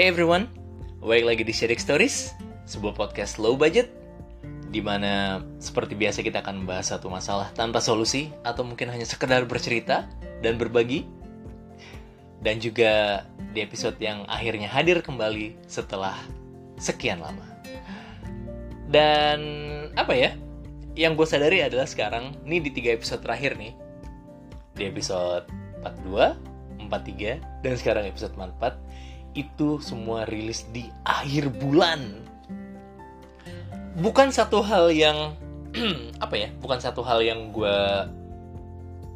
Hey everyone, balik lagi di Sharing Stories, sebuah podcast low budget di mana seperti biasa kita akan membahas satu masalah tanpa solusi atau mungkin hanya sekedar bercerita dan berbagi. Dan juga di episode yang akhirnya hadir kembali setelah sekian lama. Dan apa ya? Yang gue sadari adalah sekarang, ini di tiga episode terakhir nih. Di episode 42, 43, dan sekarang episode 44 itu semua rilis di akhir bulan. Bukan satu hal yang apa ya? Bukan satu hal yang gue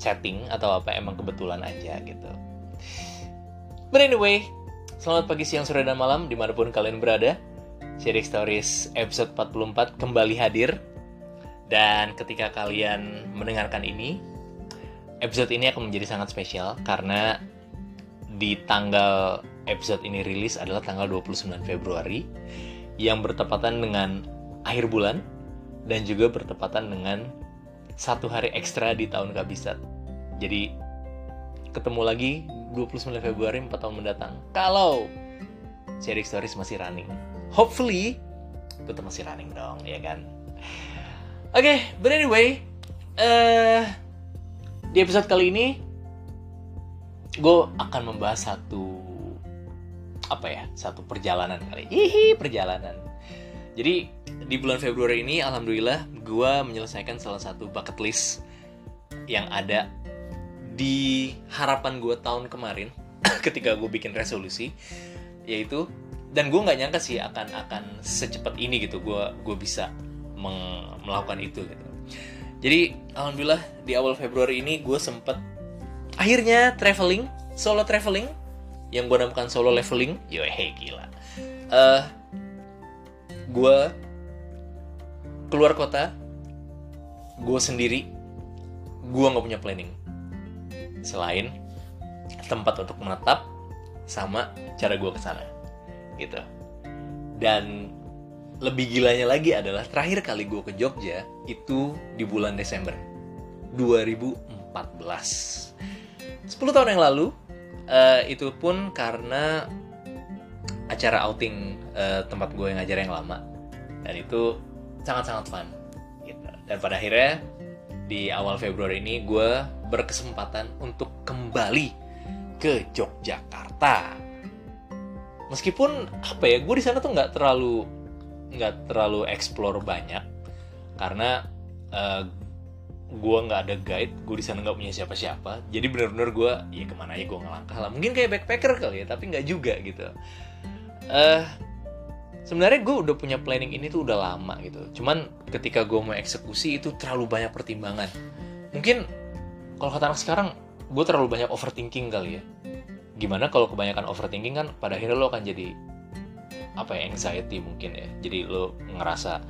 setting atau apa emang kebetulan aja gitu. But anyway, selamat pagi, siang, sore, dan malam di mana pun kalian berada. Sharing Stories episode 44 kembali hadir. Dan ketika kalian mendengarkan ini, episode ini akan menjadi sangat spesial karena di tanggal episode ini rilis adalah tanggal 29 Februari yang bertepatan dengan akhir bulan dan juga bertepatan dengan satu hari ekstra di tahun kabisat. Jadi ketemu lagi 29 Februari 4 tahun mendatang. Kalau Sharing Stories masih running. Hopefully tetap masih running dong, ya kan? Oke, okay, but anyway, uh, di episode kali ini gue akan membahas satu apa ya satu perjalanan kali. Hihi perjalanan. Jadi di bulan Februari ini alhamdulillah gue menyelesaikan salah satu bucket list yang ada di harapan gue tahun kemarin ketika gue bikin resolusi yaitu dan gue nggak nyangka sih akan akan secepat ini gitu gue gue bisa melakukan itu gitu. Jadi alhamdulillah di awal Februari ini gue sempet akhirnya traveling solo traveling yang gue namakan solo leveling yo hey gila. Uh, gue keluar kota gue sendiri gue nggak punya planning. Selain tempat untuk menetap sama cara gue ke sana gitu. Dan lebih gilanya lagi adalah terakhir kali gue ke Jogja itu di bulan Desember 2014 10 tahun yang lalu uh, itu pun karena acara outing uh, tempat gue ngajar yang lama dan itu sangat-sangat fun gitu. dan pada akhirnya di awal Februari ini gue berkesempatan untuk kembali ke Yogyakarta. Meskipun apa ya, gue di sana tuh nggak terlalu nggak terlalu explore banyak karena uh, gue nggak ada guide, gue di sana nggak punya siapa-siapa. Jadi bener-bener gue ya ke mana aja gue ngelangkah lah. Mungkin kayak backpacker kali ya, tapi nggak juga gitu. Uh, sebenarnya gue udah punya planning ini tuh udah lama gitu. Cuman ketika gue mau eksekusi itu terlalu banyak pertimbangan. Mungkin kalau kata anak sekarang gue terlalu banyak overthinking kali ya gimana kalau kebanyakan overthinking kan pada akhirnya lo akan jadi apa ya anxiety mungkin ya jadi lo ngerasa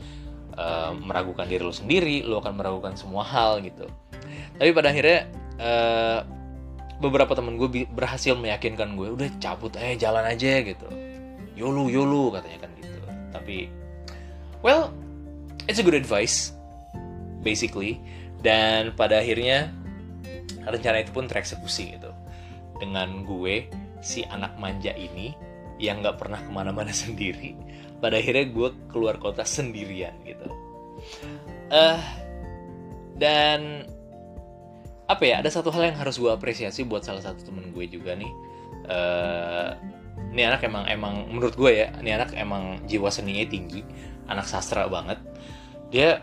uh, meragukan diri lo sendiri lo akan meragukan semua hal gitu. Tapi pada akhirnya uh, beberapa temen gue berhasil meyakinkan gue udah cabut eh jalan aja gitu. Yolu yolu katanya kan gitu. Tapi well it's a good advice basically. Dan pada akhirnya rencana itu pun tereksekusi gitu. Dengan gue si anak manja ini yang nggak pernah ke mana-mana sendiri pada akhirnya gue keluar kota sendirian gitu uh, dan apa ya ada satu hal yang harus gue apresiasi buat salah satu temen gue juga nih uh, ini anak emang emang menurut gue ya ini anak emang jiwa seninya tinggi anak sastra banget dia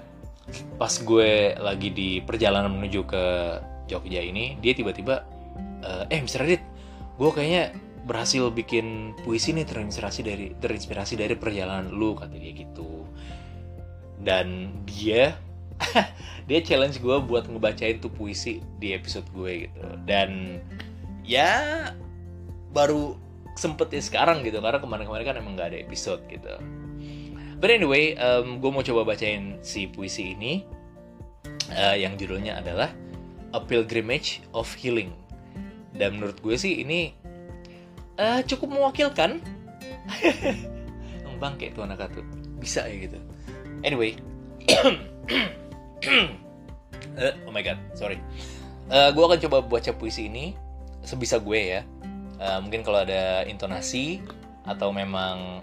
pas gue lagi di perjalanan menuju ke Jogja ini dia tiba-tiba uh, eh Mr. Radit gue kayaknya berhasil bikin puisi nih terinspirasi dari terinspirasi dari perjalanan lu kata dia gitu. Dan dia dia challenge gue buat ngebacain tuh puisi di episode gue gitu. Dan ya baru sempet ya sekarang gitu karena kemarin-kemarin kan emang gak ada episode gitu. But anyway um, gue mau coba bacain si puisi ini. Uh, yang judulnya adalah A Pilgrimage of Healing. Dan menurut gue sih ini uh, cukup mewakilkan. Bang kayak tuh anak tuh bisa ya gitu. Anyway, uh, oh my god, sorry. Uh, gue akan coba baca puisi ini sebisa gue ya. Uh, mungkin kalau ada intonasi atau memang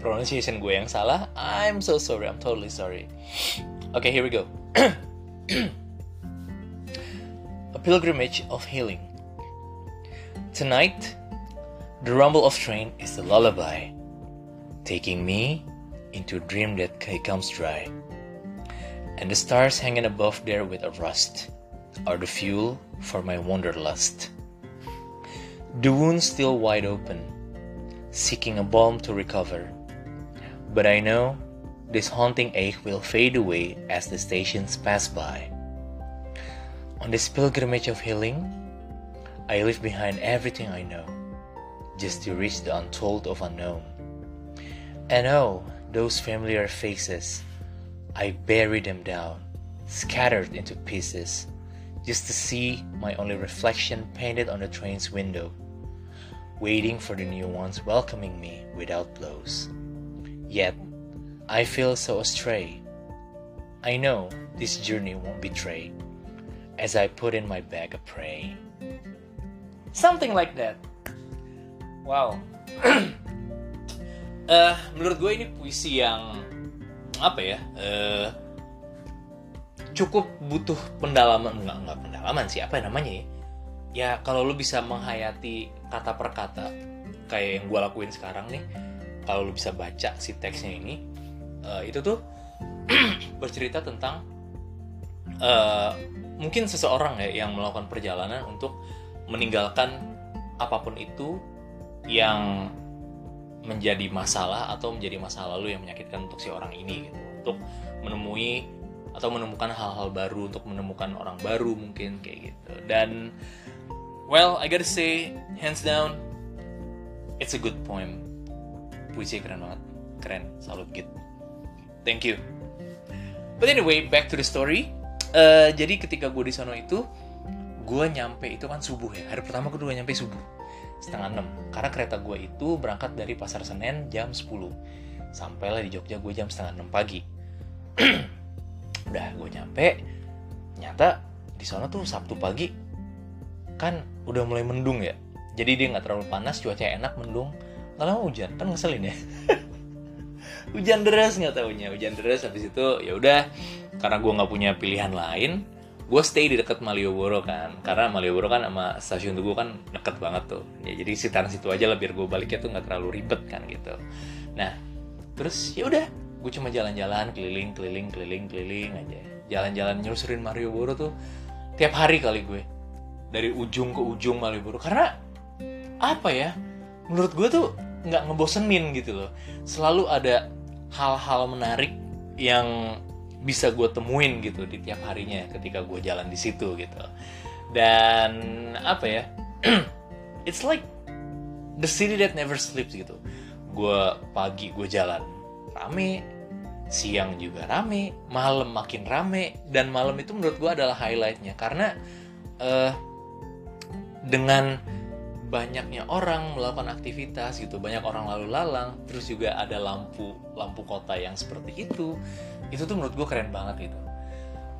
pronunciation gue yang salah, I'm so sorry, I'm totally sorry. Okay, here we go. A pilgrimage of healing. Tonight, the rumble of train is a lullaby, taking me into a dream that comes dry. And the stars hanging above there with a rust are the fuel for my wanderlust. The wound still wide open, seeking a balm to recover. But I know this haunting ache will fade away as the stations pass by. On this pilgrimage of healing, I leave behind everything I know, just to reach the untold of unknown. And oh, those familiar faces, I bury them down, scattered into pieces, just to see my only reflection painted on the train's window, waiting for the new ones welcoming me without blows. Yet, I feel so astray. I know this journey won't betray as I put in my bag of prey. Something like that. Wow. uh, menurut gue ini puisi yang apa ya? Uh, cukup butuh pendalaman enggak enggak pendalaman sih apa namanya ya? Ya kalau lu bisa menghayati kata per kata kayak yang gue lakuin sekarang nih, kalau lu bisa baca si teksnya ini, uh, itu tuh bercerita tentang uh, mungkin seseorang ya yang melakukan perjalanan untuk meninggalkan apa pun itu yang menjadi masalah atau menjadi masa lalu yang menyakitkan untuk si orang ini gitu. Untuk menemui atau menemukan hal-hal baru untuk menemukan orang baru mungkin kayak gitu. Dan well I gotta say hands down it's a good poem. Puisi keren banget. Keren salut gitu thank you. But anyway back to the story. Uh, jadi ketika gue di sana itu gue nyampe itu kan subuh ya. Hari pertama gue nyampe subuh setengah enam. Karena kereta gue itu berangkat dari pasar senen jam 10 sampailah di Jogja gue jam setengah enam pagi. Udah gue nyampe nyata di sana tuh Sabtu pagi. Kan udah mulai mendung ya. Jadi dia nggak terlalu panas cuaca enak mendung. Nggak lama hujan kan ngeselin ya. Hujan deras nggak tahunya hujan deras habis itu ya udah. Karena gue nggak punya pilihan lain gue stay di dekat Malioboro kan. Karena Malioboro kan sama stasiun Tugu kan deket banget tuh. Ya jadi sekitaran situ aja lah biar gue baliknya tuh nggak terlalu ribet kan gitu. Nah terus ya udah gue cuma jalan-jalan keliling keliling keliling keliling aja. Jalan-jalan nyusurin Malioboro tuh tiap hari kali gue. Dari ujung ke ujung Malioboro. Karena apa ya menurut gue tuh nggak ngebosenin gitu loh. Selalu ada hal-hal menarik yang bisa gue temuin gitu di tiap harinya ketika gue jalan di situ gitu. Dan apa ya it's like the city that never sleeps gitu. Gue pagi gue jalan rame. Siang juga rame malam makin rame. Dan malam itu menurut gue adalah highlightnya. Karena uh, dengan banyaknya orang melakukan aktivitas gitu. Banyak orang lalu lalang. Terus juga ada lampu lampu kota yang seperti itu. Itu tuh menurut gue keren banget gitu.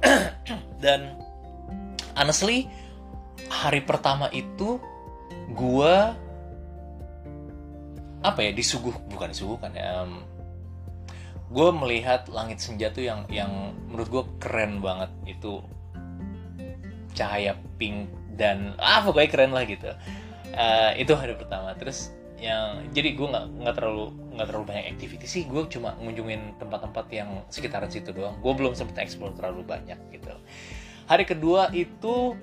Dan honestly hari pertama itu gue apa ya disuguh bukan disuguhkan ya um, gue melihat langit senja tuh yang yang menurut gue keren banget. Itu cahaya pink dan ah pokoknya keren lah gitu uh, itu hari pertama. Terus yang jadi gue nggak nggak terlalu nggak terlalu banyak activity sih. Gue cuma ngunjungin tempat-tempat yang sekitaran situ doang. Gue belum sempet explore terlalu banyak gitu. Hari kedua itu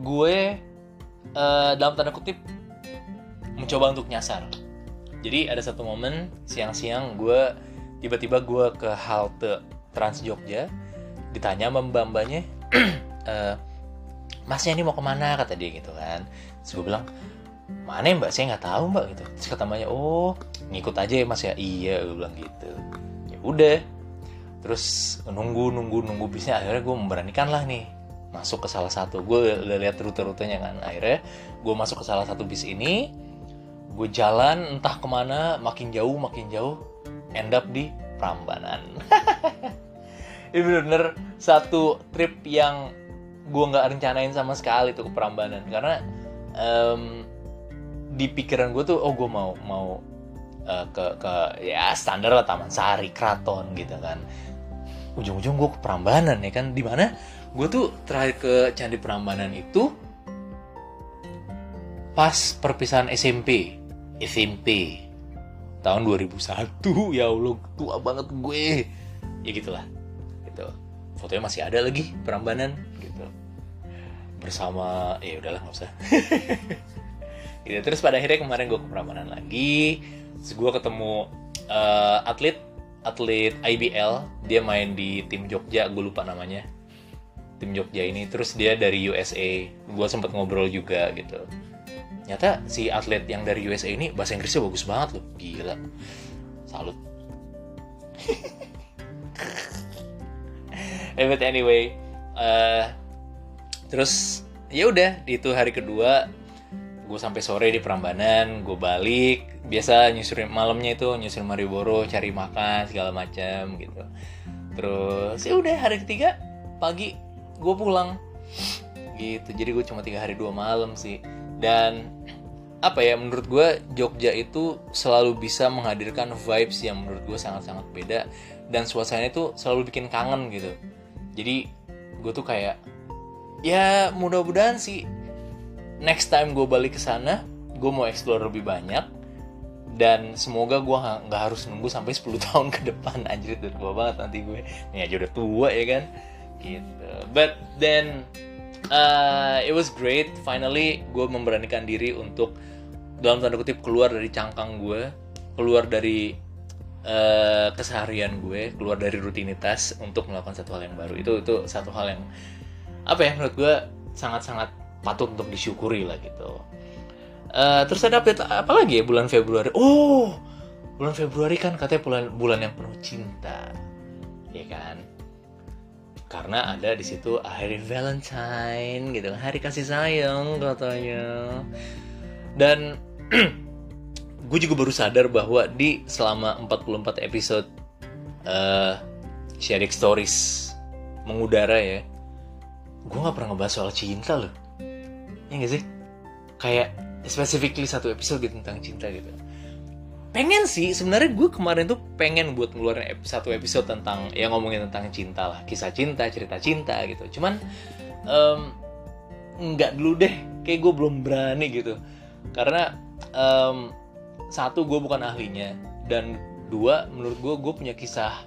gue uh, dalam tanda kutip mencoba untuk nyasar. Jadi ada satu momen siang-siang gue tiba-tiba gue ke halte Trans Jogja ditanya sama mbak-mbaknya uh, masnya ini mau ke mana? kata dia gitu kan. Terus gue bilang mana ya mbak? Saya nggak tahu mbak gitu. Terus kata mbaknya oh ngikut aja ya mas ya? Iya gue bilang gitu. Ya udah. Terus nunggu nunggu nunggu bisnya akhirnya gue memberanikan lah nih masuk ke salah satu. Gue udah lihat rute-rutenya kan. Akhirnya gue masuk ke salah satu bis ini gue jalan entah ke mana makin jauh makin jauh end up di Prambanan. Ini bener-bener satu trip yang gue nggak rencanain sama sekali tuh ke Prambanan. Karena um, di pikiran gue tuh oh gue mau mau uh, ke ke ya standar lah Taman Sari, Kraton gitu kan. Ujung-ujung gue ke Prambanan ya kan, di mana gue tuh terakhir ke Candi Prambanan itu pas perpisahan SMP, SMP tahun 2001 ya Allah tua banget gue. Ya gitulah. Gitu. Fotonya masih ada lagi Prambanan gitu bersama ya udahlah nggak usah. Gitu. Terus pada akhirnya kemarin gue ke Prambanan lagi. Terus gue ketemu uh, atlet atlet IBL dia main di tim Jogja gue lupa namanya. Tim Jogja ini. Terus dia dari USA gue sempet ngobrol juga gitu. Ternyata si atlet yang dari USA ini bahasa Inggrisnya bagus banget loh. Gila. Salut. Eh, but anyway uh, terus ya udah di itu hari kedua gue sampai sore di Prambanan gue balik. Biasa nyusurin malamnya itu nyusurin Mariboro cari makan segala macam gitu. Terus ya udah hari ketiga pagi gue pulang. Gitu jadi gue cuma tiga hari dua malam sih. Dan apa ya menurut gue Jogja itu selalu bisa menghadirkan vibes yang menurut gue sangat-sangat beda. Dan suasananya itu selalu bikin kangen gitu. Jadi gue tuh kayak ya mudah-mudahan sih next time gue balik ke sana gue mau explore lebih banyak. Dan semoga gue nggak harus nunggu sampai 10 tahun ke depan. Anjir udah tua banget nanti gue. Ini aja udah tua ya kan? Gitu. But then uh, it was great. Finally gue memberanikan diri untuk dalam tanda kutip keluar dari cangkang gue keluar dari uh, keseharian gue keluar dari rutinitas untuk melakukan satu hal yang baru. Itu itu satu hal yang apa ya menurut gue sangat sangat patut untuk disyukuri lah gitu. Uh, terus ada update apa lagi ya bulan Februari? Oh bulan Februari kan katanya bulan bulan yang penuh cinta. Ya kan? Karena ada di situ hari Valentine gitu hari kasih sayang katanya. Dan gue juga baru sadar bahwa di selama 44 episode uh, sharing stories mengudara ya gue nggak pernah ngebahas soal cinta loh. Ya gak sih? Kayak specifically satu episode gitu tentang cinta gitu. Pengen sih sebenarnya gue kemarin tuh pengen buat ngeluarin satu episode tentang ya ngomongin tentang cinta lah. Kisah cinta cerita cinta gitu. Cuman um, nggak dulu deh. Kayak gue belum berani gitu. Karena um, satu gue bukan ahlinya. Dan dua menurut gue gue punya kisah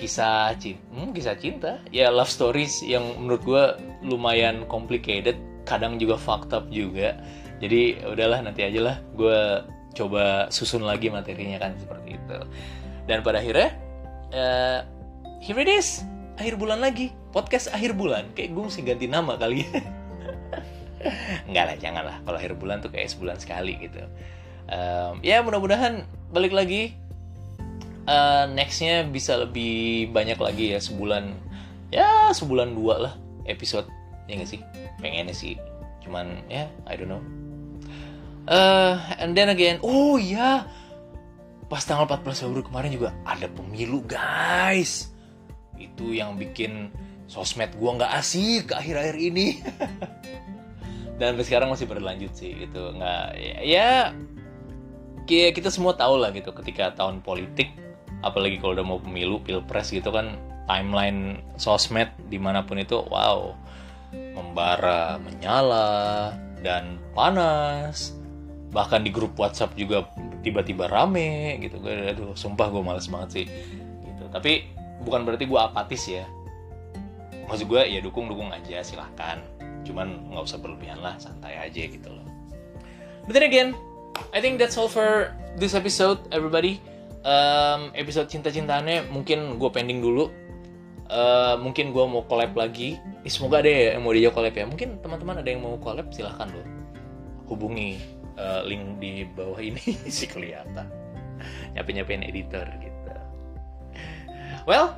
kisah cinta hmm, kisah cinta. Ya love stories yang menurut gue lumayan complicated kadang juga fucked up juga. Jadi udahlah nanti aja lah gue coba susun lagi materinya kan seperti itu. Dan pada akhirnya uh, here it is akhir bulan lagi. Podcast akhir bulan. Kayak gue mesti ganti nama kali. Ya Enggak lah, jangan lah. Kalau akhir bulan tuh kayak sebulan sekali gitu. Um, ya mudah-mudahan balik lagi uh, nextnya bisa lebih banyak lagi ya sebulan. Ya sebulan dua lah episode ya gak sih? Pengennya sih cuman ya yeah, I don't know. Uh, and then again oh ya pas tanggal 14 Februari kemarin juga ada pemilu guys. Itu yang bikin sosmed gua nggak asik akhir-akhir ini. Dan sampai sekarang masih berlanjut sih gitu nggak ya, ya kita semua tahu lah gitu ketika tahun politik apalagi kalau udah mau pemilu pilpres gitu kan timeline sosmed di mana pun itu wow membara menyala dan panas. Bahkan di grup WhatsApp juga tiba-tiba rame gitu gue aduh sumpah gue males banget sih. Gitu. Tapi bukan berarti gue apatis ya. Maksud gue ya dukung dukung aja silahkan. Cuman nggak usah berlebihan lah santai aja gitu loh. But then again I think that's all for this episode everybody um, episode cinta-cintanya mungkin gue pending dulu. Uh, mungkin gue mau collab lagi. Eh, semoga ada ya yang mau diajak collab ya. Mungkin teman-teman ada yang mau collab silahkan loh hubungi uh, link di bawah ini sih kelihatan. Nyapain editor gitu. Well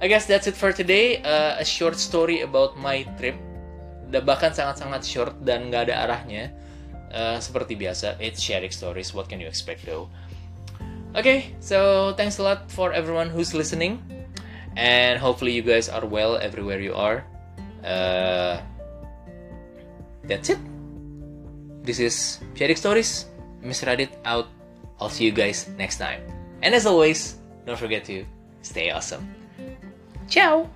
I guess that's it for today. Uh, a short story about my trip. Bahkan sangat-sangat short dan nggak ada arahnya. Uh, seperti biasa, it's sharing stories. What can you expect though? Okay, so thanks a lot for everyone who's listening, and hopefully you guys are well everywhere you are. Uh, that's it. This is sharing stories. Miss Radit out. I'll see you guys next time. And as always, don't forget to stay awesome. Ciao!